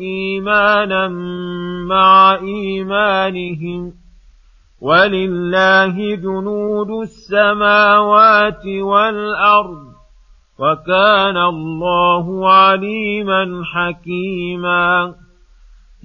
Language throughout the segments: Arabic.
إيمانا مع إيمانهم ولله جنود السماوات والأرض وكان الله عليما حكيما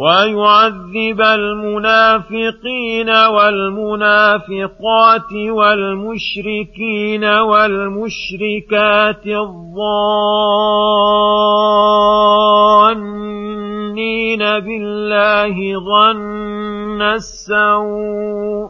ويعذب المنافقين والمنافقات والمشركين والمشركات الظانين بالله ظن السوء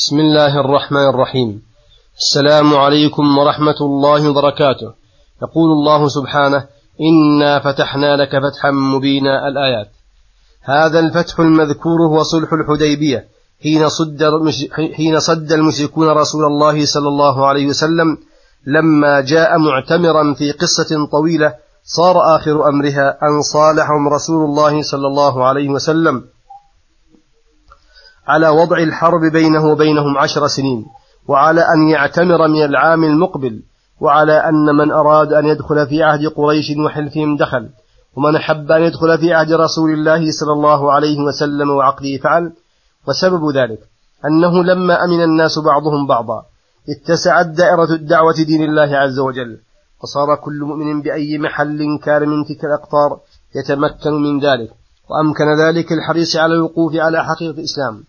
بسم الله الرحمن الرحيم. السلام عليكم ورحمة الله وبركاته. يقول الله سبحانه إنا فتحنا لك فتحا مبينا الآيات. هذا الفتح المذكور هو صلح الحديبية. حين صد حين صد المشركون رسول الله صلى الله عليه وسلم لما جاء معتمرا في قصة طويلة صار آخر أمرها أن صالحهم رسول الله صلى الله عليه وسلم. على وضع الحرب بينه وبينهم عشر سنين وعلى أن يعتمر من العام المقبل وعلى أن من أراد أن يدخل في عهد قريش وحلفهم دخل ومن أحب أن يدخل في عهد رسول الله صلى الله عليه وسلم وعقده فعل وسبب ذلك أنه لما أمن الناس بعضهم بعضا اتسعت دائرة الدعوة دين الله عز وجل وصار كل مؤمن بأي محل كان من تلك الأقطار يتمكن من ذلك. وأمكن ذلك الحريص على الوقوف على حقيقة الإسلام.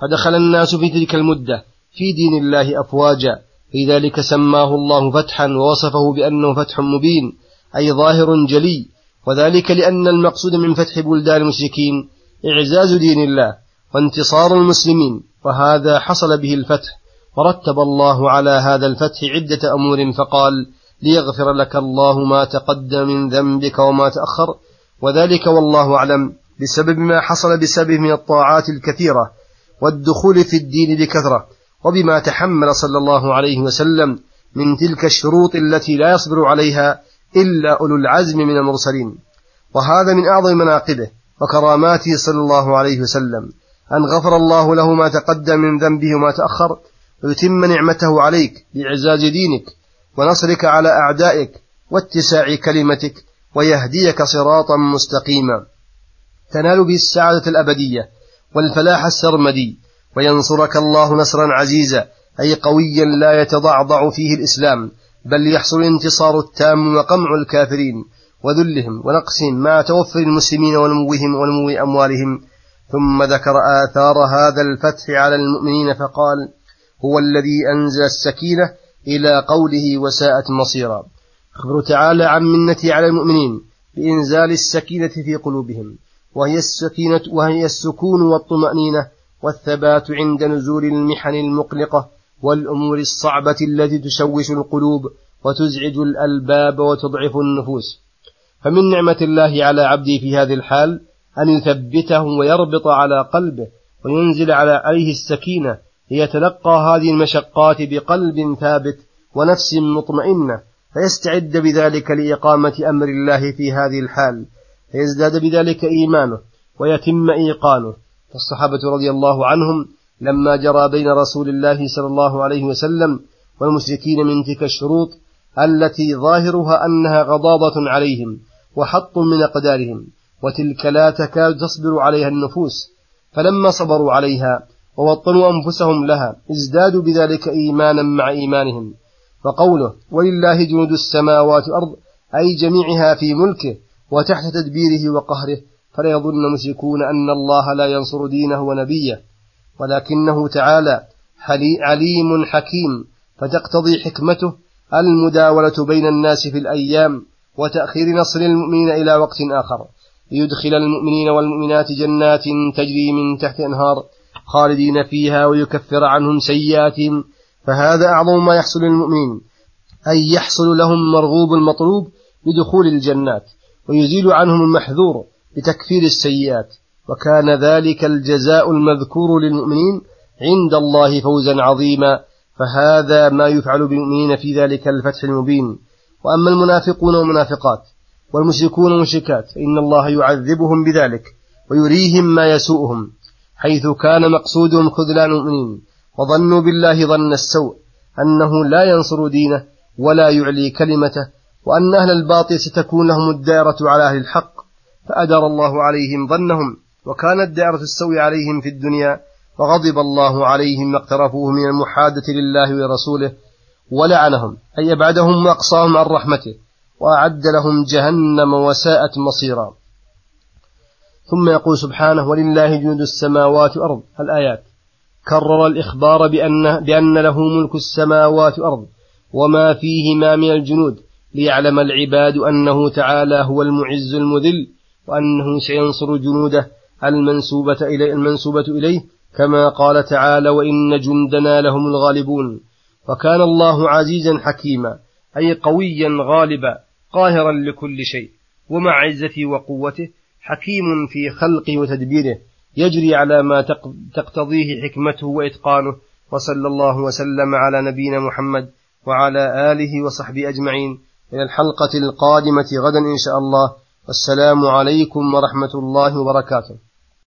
فدخل الناس في تلك المدة في دين الله أفواجا في ذلك سماه الله فتحا ووصفه بأنه فتح مبين أي ظاهر جلي وذلك لأن المقصود من فتح بلدان المشركين إعزاز دين الله وانتصار المسلمين وهذا حصل به الفتح ورتب الله على هذا الفتح عدة أمور فقال ليغفر لك الله ما تقدم من ذنبك وما تأخر وذلك والله أعلم بسبب ما حصل بسبب من الطاعات الكثيرة والدخول في الدين بكثرة وبما تحمل صلى الله عليه وسلم من تلك الشروط التي لا يصبر عليها إلا أولو العزم من المرسلين. وهذا من أعظم مناقبه وكراماته صلى الله عليه وسلم. أن غفر الله له ما تقدم من ذنبه وما تأخر ويتم نعمته عليك بإعزاز دينك ونصرك على أعدائك واتساع كلمتك ويهديك صراطا مستقيما. تنال به السعادة الأبدية والفلاح السرمدي وينصرك الله نصرا عزيزا أي قويا لا يتضعضع فيه الإسلام بل يحصل الانتصار التام وقمع الكافرين وذلهم ونقصهم مع توفر المسلمين ونموهم ونمو أموالهم. ثم ذكر آثار هذا الفتح على المؤمنين فقال هو الذي أنزل السكينة إلى قوله وساءت مصيرا. أخبر تعالى عن منته على المؤمنين بإنزال السكينة في قلوبهم وهي السكينة وهي السكون والطمأنينة والثبات عند نزول المحن المقلقة والأمور الصعبة التي تشوش القلوب وتزعج الألباب وتضعف النفوس. فمن نعمة الله على عبده في هذه الحال أن يثبته ويربط على قلبه وينزل عليه السكينة ليتلقى هذه المشقات بقلب ثابت ونفس مطمئنة فيستعد بذلك لإقامة أمر الله في هذه الحال فيزداد بذلك إيمانه ويتم إيقانه. فالصحابة رضي الله عنهم لما جرى بين رسول الله صلى الله عليه وسلم والمشركين من تلك الشروط التي ظاهرها أنها غضاضة عليهم وحط من أقدارهم وتلك لا تكاد تصبر عليها النفوس فلما صبروا عليها ووطنوا أنفسهم لها ازدادوا بذلك إيمانا مع إيمانهم. فقوله ولله جنود السماوات والأرض أي جميعها في ملكه وتحت تدبيره وقهره فلا يظن المشركون أن الله لا ينصر دينه ونبيه. ولكنه تعالى عليم حكيم فتقتضي حكمته المداولة بين الناس في الأيام وتأخير نصر المؤمنين إلى وقت آخر. ليدخل المؤمنين والمؤمنات جنات تجري من تحت أنهار خالدين فيها ويكفر عنهم سيئاتهم فهذا أعظم ما يحصل للمؤمنين أي يحصل لهم مرغوب المطلوب بدخول الجنات ويزيل عنهم المحذور بتكفير السيئات وكان ذلك الجزاء المذكور للمؤمنين عند الله فوزا عظيما فهذا ما يفعل بالمؤمنين في ذلك الفتح المبين. وأما المنافقون والمنافقات والمشركون والمشركات فإن الله يعذبهم بذلك ويريهم ما يسوءهم حيث كان مقصودهم خذلان المؤمنين. وظنوا بالله ظن السوء أنه لا ينصر دينه ولا يعلي كلمته وأن أهل الباطل ستكون لهم الدائرة على أهل الحق فأدر الله عليهم ظنهم وكانت دائرة السوء عليهم في الدنيا وغضب الله عليهم ما اقترفوه من المحادة لله ورسوله ولعنهم أي أبعدهم وأقصاهم عن رحمته وأعد لهم جهنم وساءت مصيرا. ثم يقول سبحانه ولله جنود السماوات والأرض. الآيات. كرر الإخبار بأن, بأن له ملك السماوات والأرض وما فيهما من الجنود ليعلم العباد أنه تعالى هو المعز المذل وأنه سينصر جنوده المنسوبة إليه, المنسوبة إليه كما قال تعالى وإن جندنا لهم الغالبون وكان الله عزيزا حكيما أي قويا غالبا قاهرا لكل شيء ومع عزته وقوته حكيم في خلقه وتدبيره يجري على ما تقتضيه حكمته وإتقانه وصلى الله وسلم على نبينا محمد وعلى آله وصحبه أجمعين. إلى الحلقة القادمة غدا إن شاء الله. والسلام عليكم ورحمة الله وبركاته.